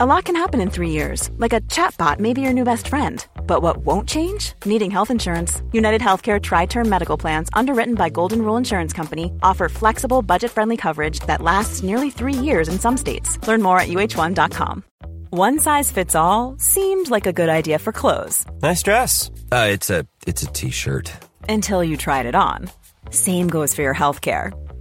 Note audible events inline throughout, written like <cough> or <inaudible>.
A lot can happen in three years, like a chatbot may be your new best friend. But what won't change? Needing health insurance. United Healthcare Tri Term Medical Plans, underwritten by Golden Rule Insurance Company, offer flexible, budget friendly coverage that lasts nearly three years in some states. Learn more at uh1.com. One size fits all seemed like a good idea for clothes Nice dress. Uh, it's a it's a t-shirt. until you tried it on. Same goes for your healthcare.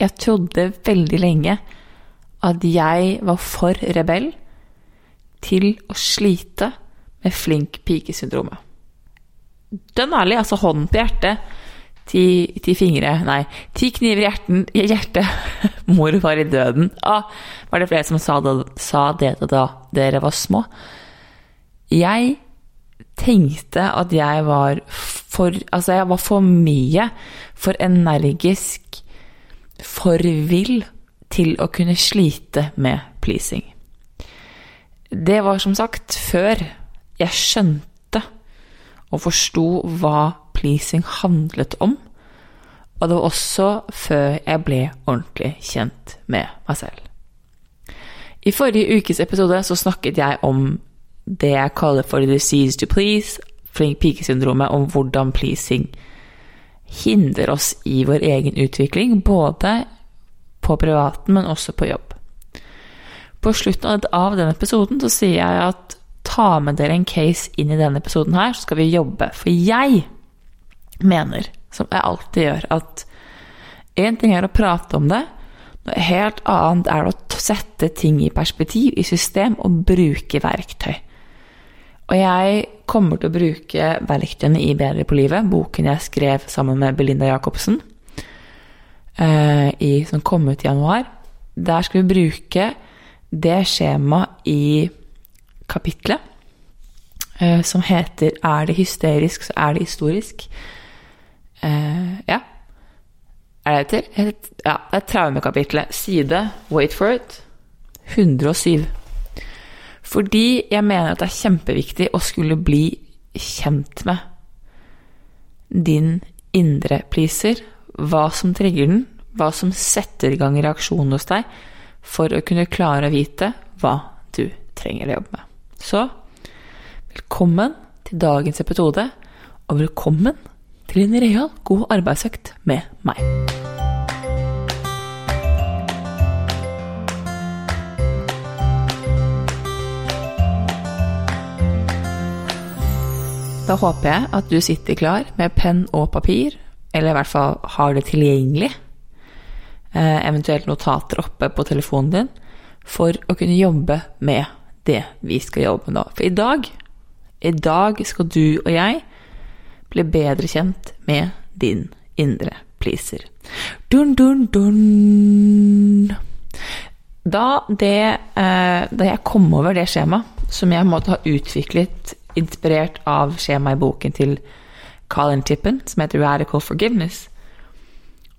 Jeg trodde veldig lenge at jeg var for rebell til å slite med flink pike-syndromet. Dønn ærlig, altså hånden på hjertet, ti, ti fingre Nei, ti kniver i hjerten, hjertet. <laughs> Mor var i døden. Ah, var det flere som sa det, sa det da dere var små? Jeg tenkte at jeg var for Altså, jeg var for mye, for energisk, for vill til å kunne slite med pleasing. Det var som sagt før jeg skjønte og forsto hva pleasing handlet om. Og det var også før jeg ble ordentlig kjent med meg selv. I forrige ukes episode så snakket jeg om det jeg kaller for the disease to please, flink pike-syndromet, om hvordan pleasing hindrer oss i vår egen utvikling, både på privaten, men også på jobb. På slutten av denne episoden så sier jeg at ta med dere en case inn i denne episoden her, så skal vi jobbe. For jeg mener, som jeg alltid gjør, at én ting er å prate om det, noe helt annet er å sette ting i perspektiv, i system, og bruke verktøy. Og jeg kommer til å bruke verktøyene i Bedre på livet, boken jeg skrev sammen med Belinda Jacobsen, eh, i, som kom ut i januar. Der skal vi bruke det skjemaet i kapitlet eh, som heter 'Er det hysterisk, så er det historisk'. Eh, ja. Er det til? Ja, det er traumekapitlet. Side, wait for it, 107. Fordi jeg mener at det er kjempeviktig å skulle bli kjent med din indre pleaser, hva som trigger den, hva som setter i gang reaksjonen hos deg, for å kunne klare å vite hva du trenger å jobbe med. Så velkommen til dagens episode, og velkommen til en real god arbeidsøkt med meg. Da håper jeg at du sitter klar med penn og papir, eller i hvert fall har det tilgjengelig, eh, eventuelt notater oppe på telefonen din, for å kunne jobbe med det vi skal jobbe med nå. For i dag, i dag skal du og jeg bli bedre kjent med din indre pleaser. Dun, dun, dun. Da, det, eh, da jeg kom over det skjemaet, som jeg måtte ha utviklet inspirert av skjemaet i boken til Colin Tippen, som heter Radical Forgiveness,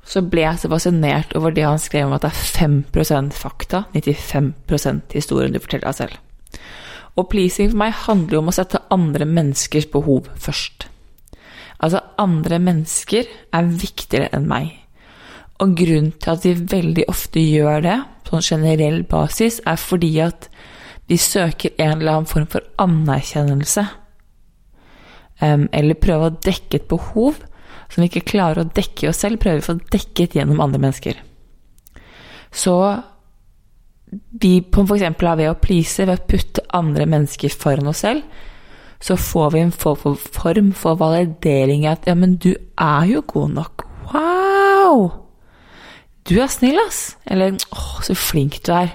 så ble jeg så fascinert over det han skrev om at det er 5 fakta, 95% historien du forteller deg selv. Og pleasing for meg handler jo om å sette andre menneskers behov først. Altså, andre mennesker er viktigere enn meg. Og grunnen til at vi veldig ofte gjør det, på en generell basis, er fordi at vi søker en eller annen form for anerkjennelse. Eller prøver å dekke et behov som vi ikke klarer å dekke i oss selv, prøver vi å få dekket gjennom andre mennesker. Så vi f.eks. ved å please, ved å putte andre mennesker foran oss selv, så får vi en form for validering i at ja, men du er jo god nok. Wow! Du er snill, ass. Eller åh, så flink du er.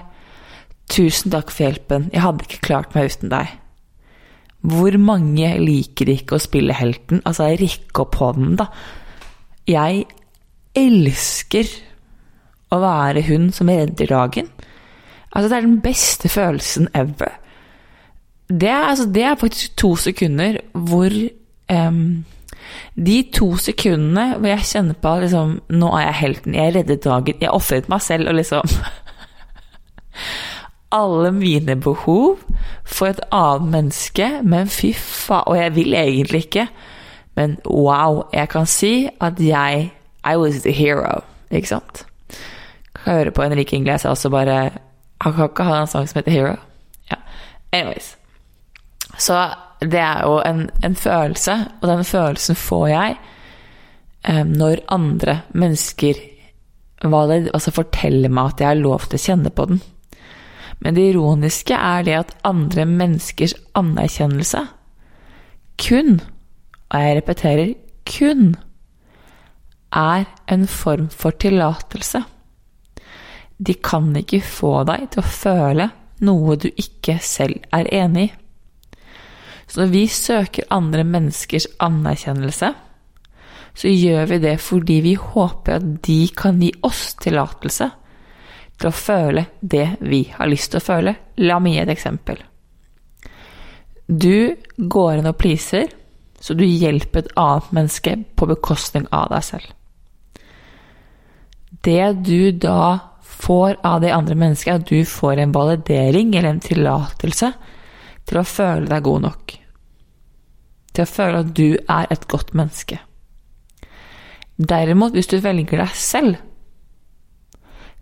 Tusen takk for hjelpen. Jeg hadde ikke klart meg uten deg. Hvor mange liker ikke å spille helten? Altså, rekke opp hånden, da. Jeg elsker å være hun som redder dagen. Altså, det er den beste følelsen ever. Det er, altså, det er faktisk to sekunder hvor um, De to sekundene hvor jeg kjenner på liksom, Nå er jeg helten, jeg reddet dagen, jeg ofret meg selv og liksom <laughs> Alle mine behov for et annet menneske, men fy faen Og jeg vil egentlig ikke, men wow, jeg kan si at jeg I was the hero, ikke sant? Kan høre på Henrik Ingles også bare Han kan ikke ha en sang som heter Hero. Ja. Anyways. Så det er jo en, en følelse, og den følelsen får jeg eh, når andre mennesker valid, altså forteller meg at jeg har lov til å kjenne på den. Men det ironiske er det at andre menneskers anerkjennelse kun, og jeg repeterer kun, er en form for tillatelse. De kan ikke få deg til å føle noe du ikke selv er enig i. Så når vi søker andre menneskers anerkjennelse, så gjør vi det fordi vi håper at de kan gi oss tillatelse til å føle det vi har lyst til å føle. La meg gi et eksempel. Du går inn og pleaser, så du hjelper et annet menneske på bekostning av deg selv. Det du da får av det andre mennesket, er at du får en validering eller en tillatelse til å føle deg god nok. Til å føle at du er et godt menneske. Derimot, hvis du velger deg selv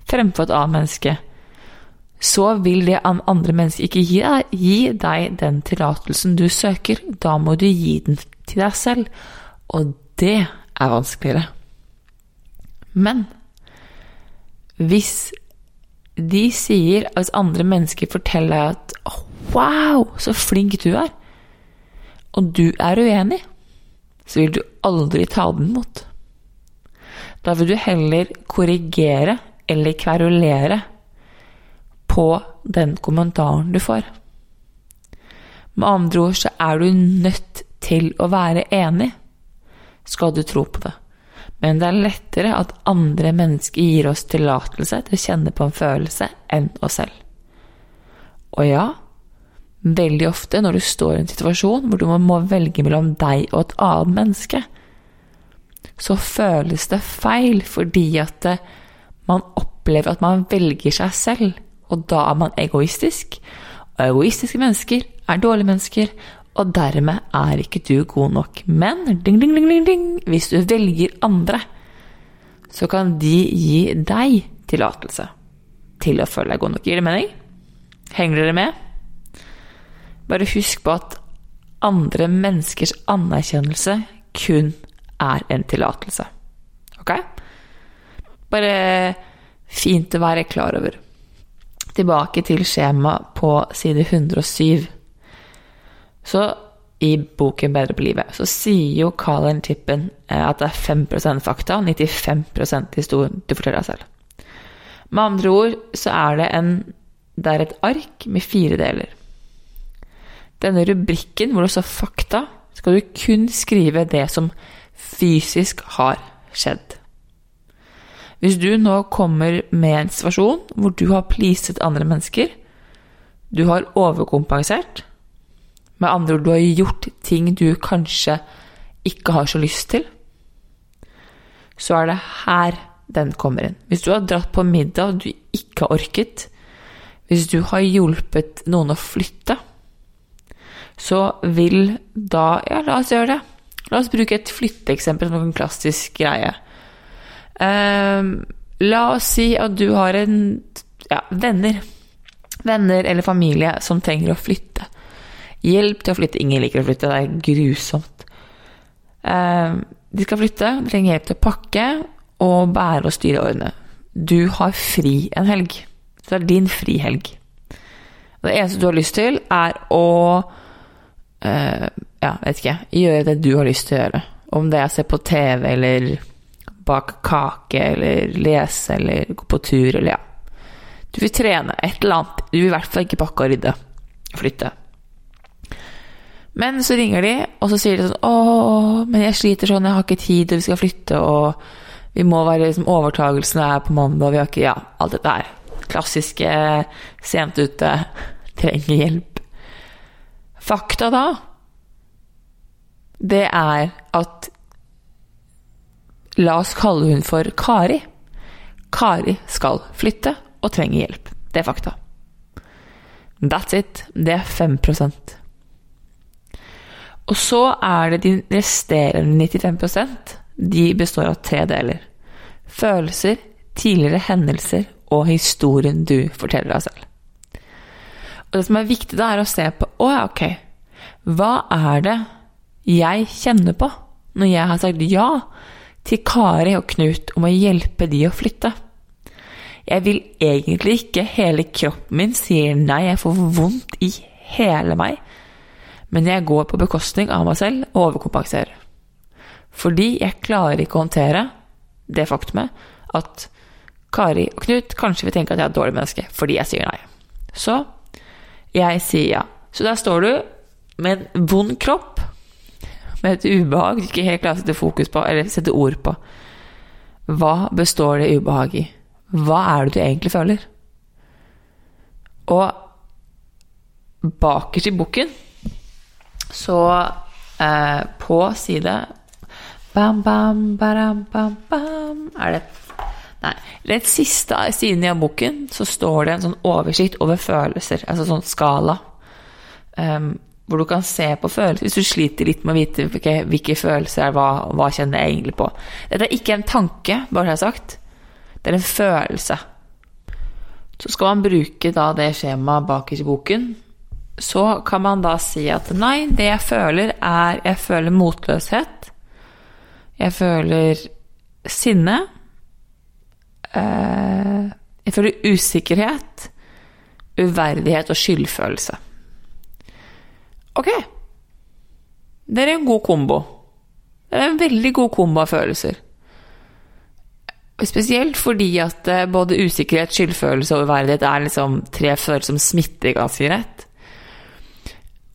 fremfor et annet menneske, så vil det andre mennesket ikke gi deg, gi deg den tillatelsen du søker. Da må du gi den til deg selv, og det er vanskeligere. Men hvis de sier, hvis andre mennesker forteller deg at 'wow, så flink du er', og du er uenig, så vil du aldri ta den imot. Da vil du heller korrigere eller kverulere på den kommentaren du får. Med andre ord så er du nødt til å være enig, skal du tro på det. Men det er lettere at andre mennesker gir oss tillatelse til å kjenne på en følelse enn oss selv. Og ja, veldig ofte når du står i en situasjon hvor du må velge mellom deg og et annet menneske, så føles det feil fordi at man opplever at man velger seg selv, og da er man egoistisk. Og egoistiske mennesker er dårlige mennesker, og dermed er ikke du god nok. Men ding, ding, ding, ding, hvis du velger andre, så kan de gi deg tillatelse til å føle deg god nok. Gir det mening? Henger dere med? Bare husk på at andre menneskers anerkjennelse kun er en tillatelse. Ok? Bare fint å være klar over. Tilbake til skjemaet på side 107. Så i boken 'Bedre på livet' så sier jo Colin Tippen eh, at det er 5% fakta og 95 historien du forteller deg selv. Med andre ord så er det, en, det er et ark med fire deler. Denne rubrikken hvor det står 'fakta', skal du kun skrive det som fysisk har skjedd. Hvis du nå kommer med en situasjon hvor du har pleaset andre mennesker, du har overkompensert, med andre ord, du har gjort ting du kanskje ikke har så lyst til, så er det her den kommer inn. Hvis du har dratt på middag du ikke har orket, hvis du har hjulpet noen å flytte, så vil da Ja, la oss gjøre det. La oss bruke et flytteeksempel som en klassisk greie. Uh, la oss si at du har en ja, venner. Venner eller familie som trenger å flytte. Hjelp til å flytte. Ingen liker å flytte, det er grusomt. Uh, de skal flytte, de trenger hjelp til å pakke og bære og styre årene. Du har fri en helg. Så det er din frihelg. Det eneste du har lyst til, er å eh, Ja, vet ikke. Gjøre det du har lyst til å gjøre. Om det er å se på TV eller bake kake eller lese eller gå på tur eller ja. Du vil trene et eller annet. Du vil i hvert fall ikke pakke og rydde. Flytte. Men så ringer de, og så sier de sånn 'Å, men jeg sliter sånn, jeg har ikke tid, og vi skal flytte', og vi må være liksom Overtagelsen er på mandag, vi har ikke Ja, alt dette her. Klassiske sent ute, <laughs> trenger hjelp. Fakta da, det er at La oss kalle hun for Kari. Kari skal flytte og trenger hjelp. Det er fakta. That's it. Det er 5% Og så er det de resterende 95% De består av tre deler. Følelser, tidligere hendelser og historien du forteller deg selv. Og det som er viktig da, er å se på Å ja, ok. Hva er det jeg kjenner på når jeg har sagt ja til Kari og Knut om å hjelpe de å flytte? Jeg vil egentlig ikke. Hele kroppen min sier nei, jeg får vondt i hele meg. Men jeg går på bekostning av meg selv og overkompenserer. Fordi jeg klarer ikke å håndtere det faktumet at Kari og Knut kanskje vil tenke at jeg er et dårlig menneske fordi jeg sier nei. Så jeg sier ja. Så der står du med en vond kropp, med et ubehag du ikke helt klarer å sette fokus på, eller sette ord på. Hva består det ubehaget i? Hva er det du egentlig føler? Og bakerst i boken, så eh, på side bam, bam, baram, bam, bam Er det Nei. Rett siste siden av boken så står det en sånn oversikt over følelser, altså sånn skala. Um, hvor du kan se på følelser, hvis du sliter litt med å vite hvilke, hvilke følelser hva, hva kjenner jeg egentlig på. Dette er ikke en tanke, bare så jeg har sagt. Det er en følelse. Så skal man bruke da det skjemaet bakerst i boken. Så kan man da si at nei, det jeg føler, er Jeg føler motløshet. Jeg føler sinne. Eh, jeg føler usikkerhet, uverdighet og skyldfølelse. Ok. Det er en god kombo. Det er en veldig god kombo av følelser. Spesielt fordi at eh, både usikkerhet, skyldfølelse og uverdighet er liksom tre følelser som smitter ganske rett.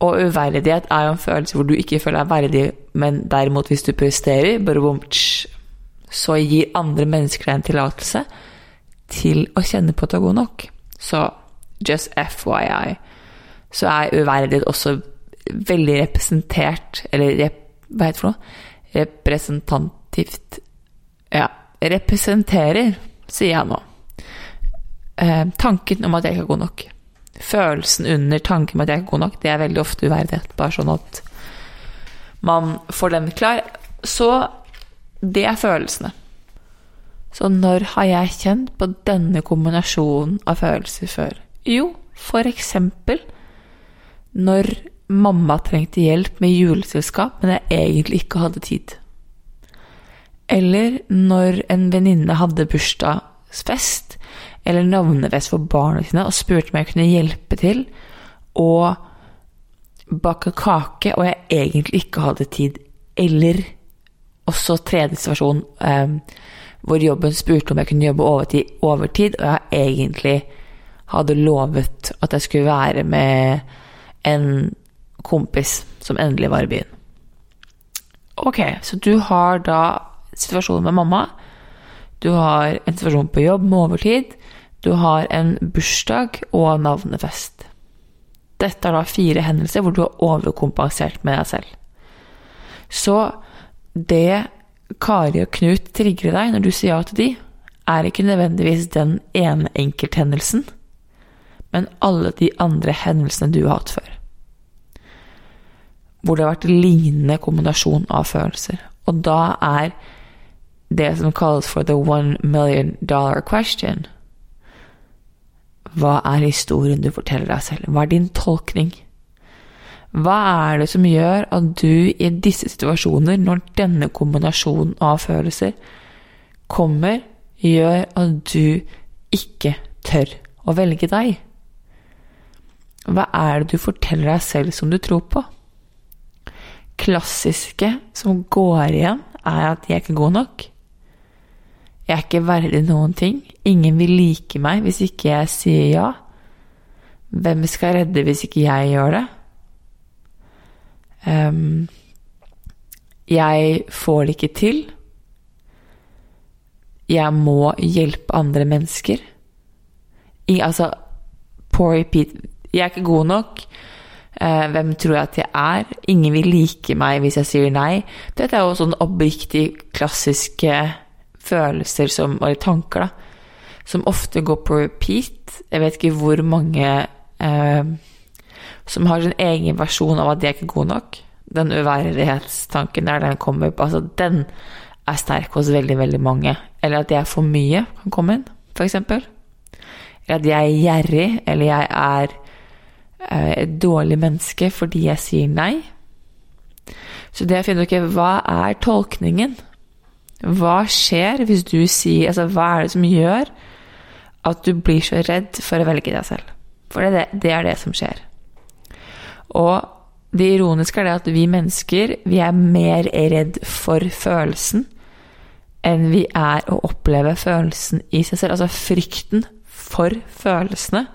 Og uverdighet er jo en følelse hvor du ikke føler deg verdig, men derimot hvis du presterer, så gir andre mennesker deg en tillatelse til å kjenne på at du er god nok. Så just FYI så er uverdighet også veldig representert, eller rep, hva heter det for noe? Representativt Ja representerer, sier jeg nå. Eh, tanken om at jeg ikke er god nok. Følelsen under tanken om at jeg ikke er god nok, det er veldig ofte uverdighet. Bare sånn at man får den klar. Så det er følelsene. Så når har jeg kjent på denne kombinasjonen av følelser før? Jo, for eksempel når mamma trengte hjelp med juleselskap, men jeg egentlig ikke hadde tid. Eller når en venninne hadde bursdagsfest eller navnefest for barna sine og spurte om jeg kunne hjelpe til å bake kake, og jeg egentlig ikke hadde tid. Eller også tredje situasjon eh, hvor jobben spurte om jeg kunne jobbe overtid, overtid, og jeg egentlig hadde lovet at jeg skulle være med en kompis som endelig var i byen. Ok, så du har da situasjonen med mamma. Du har en situasjon på jobb med overtid. Du har en bursdag og navnefest. Dette er da fire hendelser hvor du har overkompensert med deg selv. Så det Kari og Knut trigger deg når du sier ja til de, er ikke nødvendigvis den ene enkelthendelsen, men alle de andre hendelsene du har hatt før. Hvor det har vært lignende kombinasjon av følelser. Og da er det som kalles for the one million dollar question. Hva er historien du forteller deg selv? Hva er din tolkning? Hva er det som gjør at du i disse situasjoner, når denne kombinasjonen av følelser kommer, gjør at du ikke tør å velge deg? Hva er det du forteller deg selv som du tror på? Klassiske som går igjen, er at jeg er ikke god nok. Jeg er ikke verdig noen ting. Ingen vil like meg hvis ikke jeg sier ja. Hvem skal redde hvis ikke jeg gjør det? Um, jeg får det ikke til. Jeg må hjelpe andre mennesker. I, altså, på repeat Jeg er ikke god nok. Uh, hvem tror jeg at jeg er? Ingen vil like meg hvis jeg sier nei. Dette er jo sånn oppriktig klassiske følelser som, eller tanker, da, som ofte går på repeat. Jeg vet ikke hvor mange eh, som har sin egen versjon av at de er ikke gode nok. Den uverdighetstanken der den kommer opp, altså den er sterk hos veldig, veldig mange. Eller at jeg er for mye, kan komme inn, f.eks. Eller at jeg er gjerrig, eller jeg er eh, et dårlig menneske fordi jeg sier nei. Så det å finne ut hva er tolkningen? Hva skjer hvis du sier Altså, hva er det som gjør at du blir så redd for å velge deg selv? For det, det er det som skjer. Og det ironiske er det at vi mennesker vi er mer redd for følelsen enn vi er å oppleve følelsen i seg selv. Altså frykten for følelsene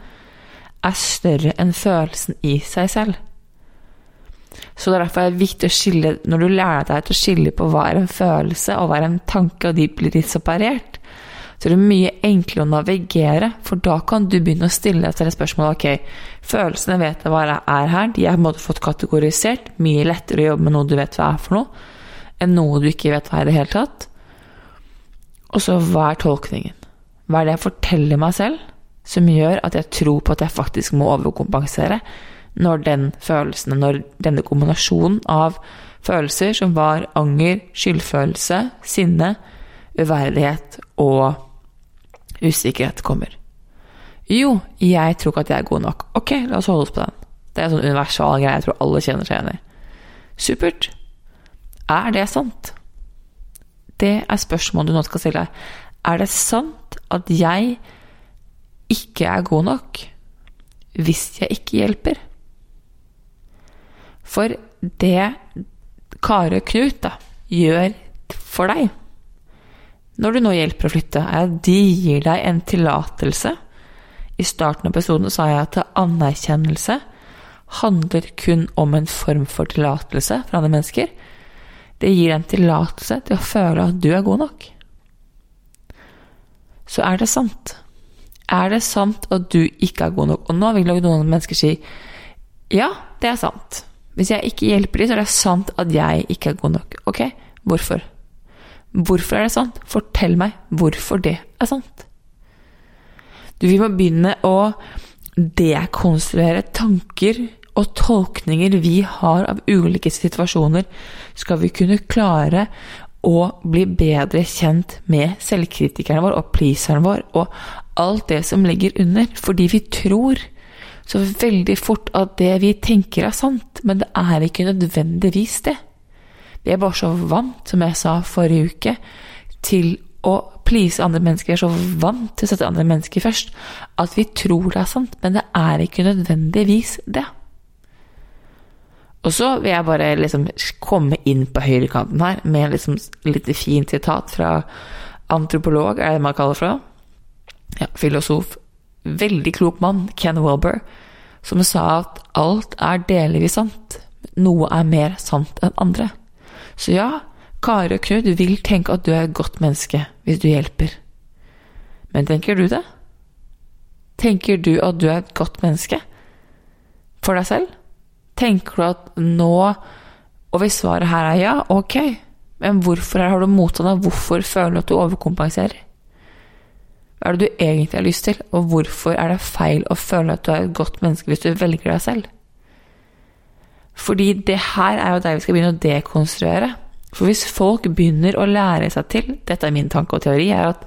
er større enn følelsen i seg selv. Så det er derfor det er viktig å skille Når du lærer deg til å skille på hva er en følelse og hva er en tanke, og de blir litt separert, så er det mye enklere å navigere, for da kan du begynne å stille deg spørsmålet ok, følelsene vet jeg hva det er her, de har på en måte fått kategorisert, mye lettere å jobbe med noe du vet hva er for noe, enn noe du ikke vet hva er i det hele tatt. Og så hva er tolkningen? Hva er det jeg forteller meg selv som gjør at jeg tror på at jeg faktisk må overkompensere når den følelsen, når denne kombinasjonen av følelser som var anger, skyldfølelse, sinne, uverdighet og usikkerhet kommer. Jo, jeg tror ikke at jeg er god nok. Ok, la oss holde oss på den. Det er en sånn universal greie jeg tror alle kjenner seg igjen i. Supert. Er det sant? Det er spørsmålet du nå skal stille deg. Er det sant at jeg ikke er god nok hvis jeg ikke hjelper? For det Kare Knut da, gjør for deg når du nå hjelper å flytte, er at de gir deg en tillatelse. I starten av episoden sa jeg at anerkjennelse handler kun om en form for tillatelse fra andre mennesker. Det gir en tillatelse til å føle at du er god nok. Så er det sant. Er det sant at du ikke er god nok? Og nå vil noen mennesker si ja, det er sant. Hvis jeg ikke hjelper dem, så er det sant at jeg ikke er god nok. Ok, hvorfor? Hvorfor er det sant? Fortell meg hvorfor det er sant. Du, vi må begynne å dekonstruere tanker og tolkninger vi har av ulike situasjoner, skal vi kunne klare å bli bedre kjent med selvkritikeren vår og pleaseren vår og alt det som ligger under, fordi vi tror så veldig fort at det vi tenker er sant, men det er ikke nødvendigvis det. Vi er bare så vant, som jeg sa forrige uke, til å please andre mennesker. Vi er så vant til å sette andre mennesker først at vi tror det er sant, men det er ikke nødvendigvis det. Og så vil jeg bare liksom komme inn på høyrekanten her med liksom litt fint sitat fra antropolog, er det man kaller det for? Ja, filosof. Veldig klok mann, Ken Wilber, som sa at alt er delvis sant. Noe er mer sant enn andre. Så ja, Kari og Knut vil tenke at du er et godt menneske hvis du hjelper. Men tenker du det? Tenker du at du er et godt menneske for deg selv? Tenker du at nå Og hvis svaret her er ja, ok, men hvorfor har du motstand? Hvorfor føler du at du overkompenserer? Hva er det du egentlig har lyst til, og hvorfor er det feil å føle at du er et godt menneske hvis du velger deg selv? Fordi det her er jo der vi skal begynne å dekonstruere. For hvis folk begynner å lære seg til Dette er min tanke og teori. er at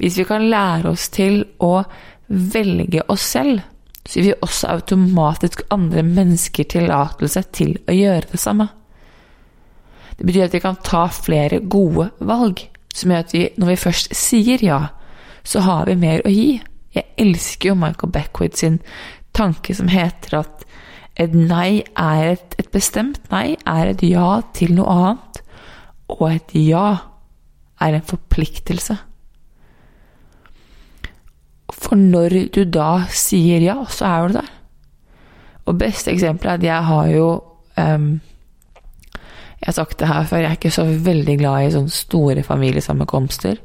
Hvis vi kan lære oss til å velge oss selv, så gir vi også automatisk andre mennesker tillatelse til å gjøre det samme. Det betyr at vi kan ta flere gode valg, som gjør at vi, når vi først sier ja, så har vi mer å gi. Jeg elsker jo Michael Beckwith sin tanke som heter at Et nei er et, et bestemt nei er et ja til noe annet, og et ja er en forpliktelse. For når du da sier ja, så er du der. Og beste eksempelet er at jeg har jo um, Jeg har sagt det her før, jeg er ikke så veldig glad i sånne store familiesammenkomster.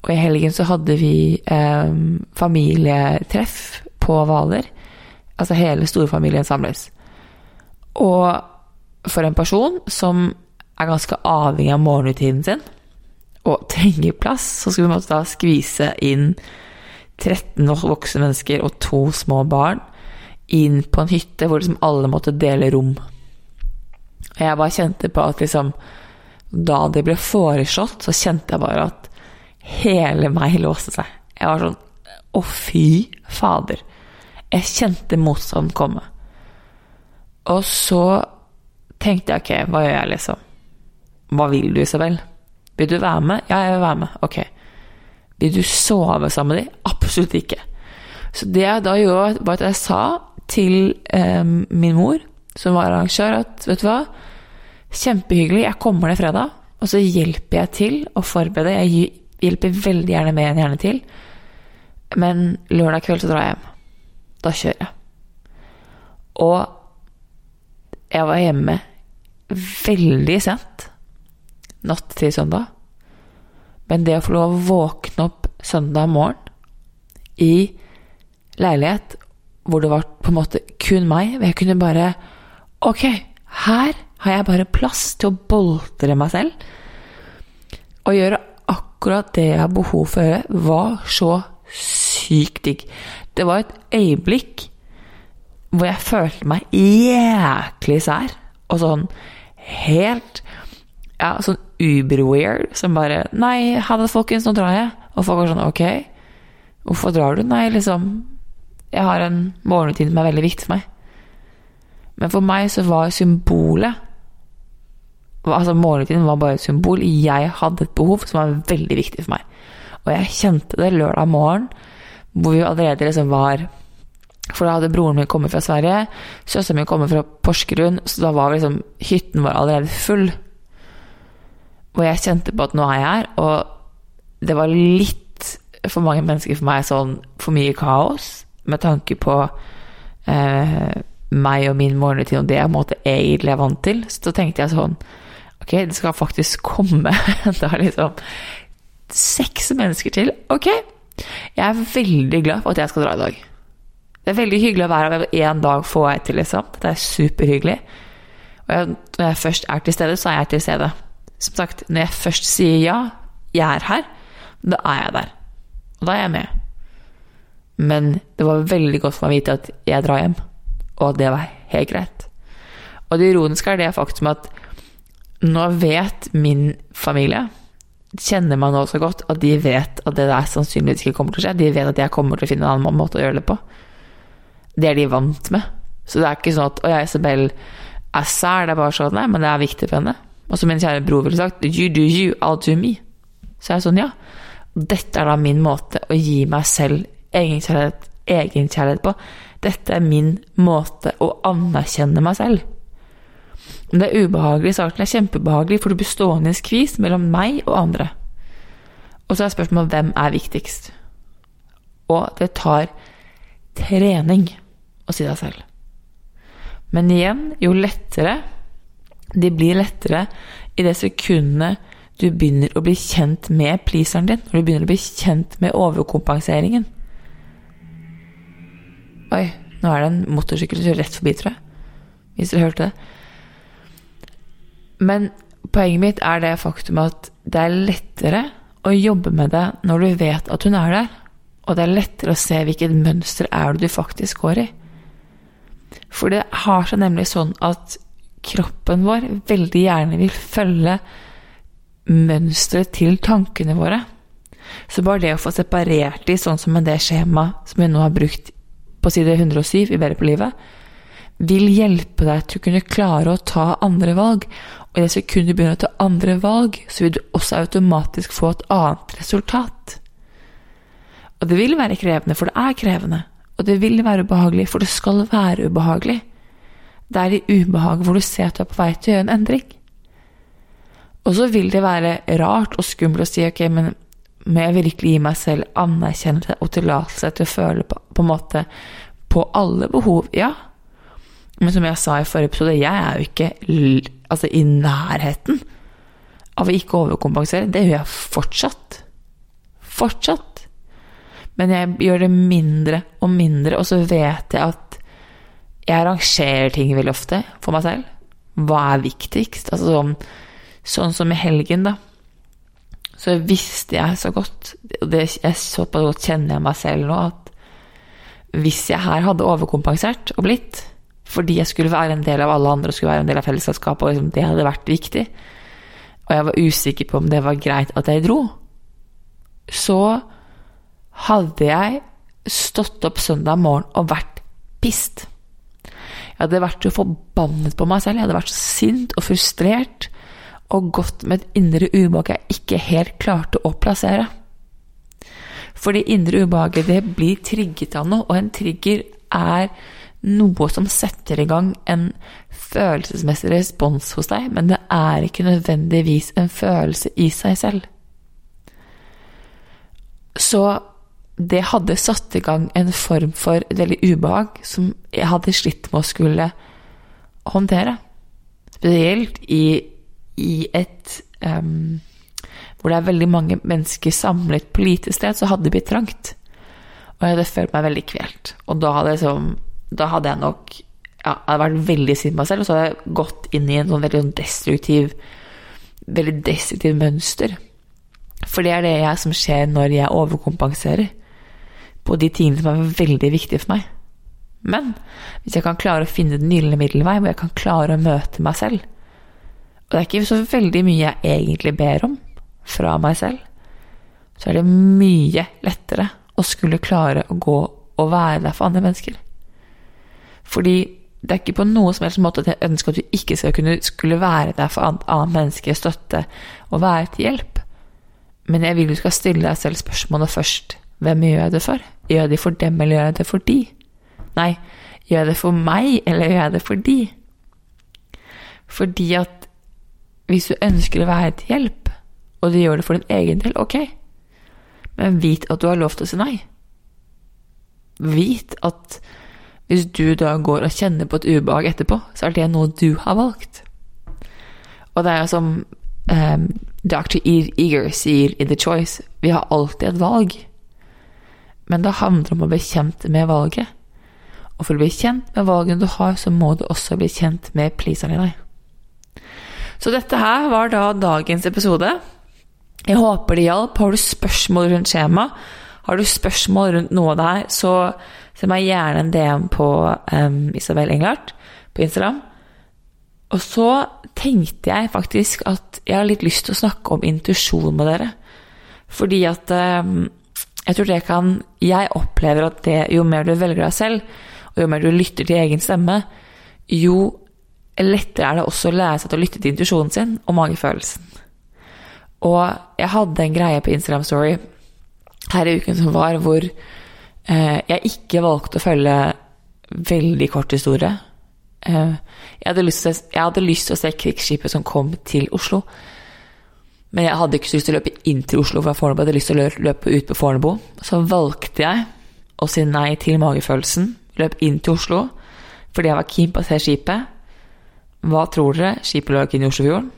Og i helgen så hadde vi eh, familietreff på Hvaler. Altså hele storfamilien samles. Og for en person som er ganske avhengig av morgenrutinen sin, og trenger plass, så skulle vi måtte da skvise inn 13 voksne mennesker og to små barn inn på en hytte hvor liksom alle måtte dele rom. Og jeg bare kjente på at liksom Da det ble foreslått, så kjente jeg bare at hele meg låste seg. Jeg var sånn Å, fy fader. Jeg kjente motstand komme. Og så tenkte jeg ok, hva gjør jeg, liksom? Hva vil du, Isabel? Vil du være med? Ja, jeg vil være med. Ok. Vil du sove sammen med dem? Absolutt ikke. Så det jeg da gjorde, var at jeg sa til eh, min mor, som var arrangør, at vet du hva, kjempehyggelig, jeg kommer ned fredag, og så hjelper jeg til å forberede. Jeg hjelper veldig gjerne med en gjerne til, men lørdag kveld så drar jeg hjem. Da kjører jeg. Og jeg var hjemme veldig sent natt til søndag. Men det å få lov å våkne opp søndag morgen i leilighet hvor det var på en måte kun meg, hvor jeg kunne bare Ok, her har jeg bare plass til å boltre meg selv. Og gjøre akkurat det jeg har behov for å gjøre, var så sykt digg. Det var et øyeblikk hvor jeg følte meg jæklig sær. Og sånn helt Ja, sånn uber-weird. Som bare Nei, ha det, folkens, nå drar jeg. Og folk var sånn Ok, hvorfor drar du? Nei, liksom jeg har en morgenrutine som er veldig viktig for meg. Men for meg så var symbolet Altså Morgenrutinen var bare et symbol. Jeg hadde et behov som var veldig viktig for meg. Og jeg kjente det lørdag morgen, hvor vi allerede liksom var For da hadde broren min kommet fra Sverige, søsteren min kommet fra Porsgrunn, så da var liksom hytten vår allerede full. Og jeg kjente på at nå er jeg her, og det var litt for mange mennesker for meg sånn for mye kaos med tanke på eh, meg og min morgenrutine og det jeg på en måte egentlig er vant til, så tenkte jeg sånn Ok, det skal faktisk komme <laughs> da liksom seks mennesker til. Ok, jeg er veldig glad for at jeg skal dra i dag. Det er veldig hyggelig å være her én dag få jeg til, liksom. Det er superhyggelig. Og jeg, når jeg først er til stede, så er jeg til stede. Som sagt, når jeg først sier ja, jeg er her, da er jeg der. Og da er jeg med. Men det var veldig godt for meg å vite at jeg drar hjem, og det var helt greit. Og det ironiske er det faktum at nå vet min familie Kjenner meg nå så godt at de vet at det der sannsynligvis ikke kommer til å skje. De vet at jeg kommer til å finne en annen måte å gjøre det på. Det er de vant med. Så det er ikke sånn at 'Å, jeg Isabel er sær', det er bare sånn Nei, men det er viktig for henne. Og som min kjære bror ville sagt 'You do you, I'll do me'. Så er jeg sånn, ja. Dette er da min måte å gi meg selv egenkjærlighet, egenkjærlighet på. Dette er min måte å anerkjenne meg selv. Men det er ubehagelig. Det er kjempebehagelig, for du blir stående i en skvis mellom meg og andre. Og så er spørsmålet hvem er viktigst? Og det tar trening å si deg selv. Men igjen, jo lettere De blir lettere i det sekundet du begynner å bli kjent med pleaseren din, når du begynner å bli kjent med overkompenseringen. Oi, nå er det en motorsykkel som kjører rett forbi, tror jeg. Hvis dere hørte det. Men poenget mitt er det faktum at det er lettere å jobbe med det når du vet at hun er der, og det er lettere å se hvilket mønster er det du faktisk går i. For det har seg nemlig sånn at kroppen vår veldig gjerne vil følge mønsteret til tankene våre. Så bare det å få separert de, sånn som med det skjemaet som vi nå har brukt på side 107 i Bedre på livet, vil hjelpe deg til å kunne klare å ta andre valg. Og i det sekundet du begynner å ta andre valg, så vil du også automatisk få et annet resultat. Og det vil være krevende, for det er krevende. Og det vil være ubehagelig, for det skal være ubehagelig. Det er i ubehaget hvor du ser at du er på vei til å gjøre en endring. Og så vil det være rart og skummelt å si ok, men må jeg virkelig gi meg selv anerkjennelse og tillatelse til å føle på, på en måte på alle behov? Ja. Men som jeg sa i forrige episode, jeg er jo ikke altså, i nærheten av å ikke overkompensere. Det gjør jeg fortsatt. Fortsatt. Men jeg gjør det mindre og mindre, og så vet jeg at jeg rangerer ting veldig ofte for meg selv. Hva er viktigst? Altså sånn, sånn som i helgen, da. Så visste jeg så godt, og det, jeg såpass godt kjenner jeg meg selv nå, at hvis jeg her hadde overkompensert og blitt, fordi jeg skulle være en del av alle andre og skulle være en del av fellesskapet, og liksom det hadde vært viktig, og jeg var usikker på om det var greit at jeg dro, så hadde jeg stått opp søndag morgen og vært pissed. Jeg hadde vært så forbannet på meg selv, jeg hadde vært så sint og frustrert og gått med et indre ubehag jeg ikke helt klarte å plassere. For det indre ubehaget, det blir trigget av noe, og en trigger er noe som setter i gang en følelsesmessig respons hos deg, men det er ikke nødvendigvis en følelse i seg selv. Så det hadde satt i gang en form for veldig ubehag som jeg hadde slitt med å skulle håndtere. Spesielt i, i et um, hvor det er veldig mange mennesker samlet på lite sted, så hadde det blitt trangt. Og jeg hadde følt meg veldig kvelt. Og da hadde jeg sånn da hadde jeg nok ja, jeg hadde vært veldig sint på meg selv, og så hadde jeg gått inn i en sånn veldig sånn destruktiv veldig destruktiv mønster. For det er det jeg som skjer når jeg overkompenserer på de tingene som er veldig viktige for meg. Men hvis jeg kan klare å finne den gylne middelvei, hvor jeg kan klare å møte meg selv Og det er ikke så veldig mye jeg egentlig ber om fra meg selv, så er det mye lettere å skulle klare å gå og være der for andre mennesker. Fordi det er ikke på noen som helst måte at jeg ønsker at du ikke skal kunne skulle være der for annet, annet menneske, støtte og være til hjelp. Men jeg vil du skal stille deg selv spørsmålet først. Hvem gjør jeg det for? Gjør jeg det for dem, eller gjør jeg det for de? Nei, gjør jeg det for meg, eller gjør jeg det for de? Fordi at hvis du ønsker å være til hjelp, og du gjør det for din egen del, ok, men vit at du har lov til å si nei. Vit at hvis du da går og kjenner på et ubehag etterpå, så er det noe du har valgt. Og det er som um, Dr. Eager sier i The Choice, vi har alltid et valg. Men det handler om å bli kjent med valget. Og for å bli kjent med valgene du har, så må du også bli kjent med pleaseren i deg. Så dette her var da dagens episode. Jeg håper det hjalp. Har du spørsmål rundt skjema, har du spørsmål rundt noe av det her, så send meg gjerne en DM på um, Isabel Englert på Instagram. Og så tenkte jeg faktisk at jeg har litt lyst til å snakke om intuisjon med dere. Fordi at um, jeg tror det kan Jeg opplever at det, jo mer du velger deg selv, og jo mer du lytter til egen stemme, jo lettere er det også å lære seg til å lytte til intuisjonen sin og magefølelsen. Og jeg hadde en greie på Instagram Story her i uken som var, hvor jeg ikke valgte å følge veldig kort historie. Eh, jeg, hadde til, jeg hadde lyst til å se krigsskipet som kom til Oslo. Men jeg hadde ikke lyst til å løpe inn til Oslo fra Fornebu, jeg hadde lyst til å løpe ut på Fornebu. Så valgte jeg å si nei til magefølelsen, løp inn til Oslo fordi jeg var keen på å se skipet. Hva tror dere? Skipet lå ikke inne i Oslofjorden.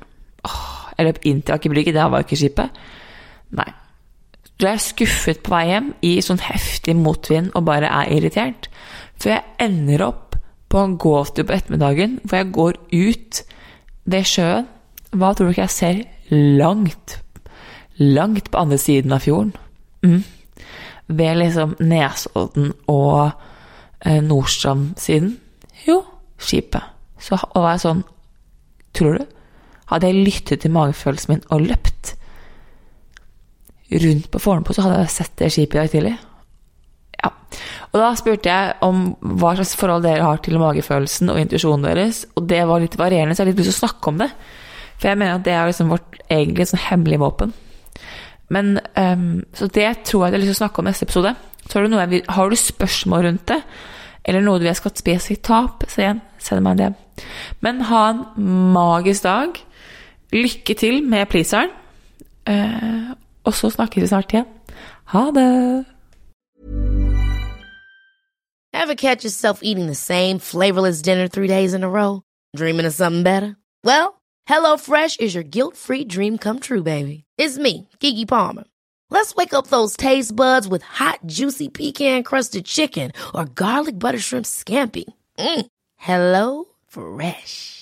jeg løp inn til Aker Brygge, der var ikke skipet. Nei, du er skuffet på vei hjem i sånn heftig motvind og bare er irritert. For jeg ender opp på en gåtur på ettermiddagen hvor jeg går ut ved sjøen. Hva tror du ikke jeg ser langt, langt på andre siden av fjorden? Mm. Ved liksom Nesodden og eh, Nordstrand-siden? Jo, skipet. Så var jeg sånn Tror du? Hadde jeg lyttet til magefølelsen min og løpt, rundt på Fornebu, så hadde jeg sett det skipet i dag tidlig. Ja. Og da spurte jeg om hva slags forhold dere har til magefølelsen og intuisjonen deres, og det var litt varierende, så jeg har litt lyst til å snakke om det. For jeg mener at det er liksom vårt egentlig sånn hemmelige våpen. Men, um, så det tror jeg jeg har lyst til å snakke om neste episode. Så har du, har du spørsmål rundt det, eller noe du vil jeg skal spesifikt ta opp, så igjen, send meg det. Men ha en magisk dag. Lykke til med pleaseren. Eh, og så snakkes vi snart igjen. Ha det! Ever catch yourself eating the same flavorless dinner three days in a row? Dreaming of something better? Well, HelloFresh is your guilt-free dream come true, baby. It's me, Gigi Palmer. Let's wake up those taste buds with hot, juicy pecan-crusted chicken or garlic butter shrimp scampi. Mm. Hello Fresh.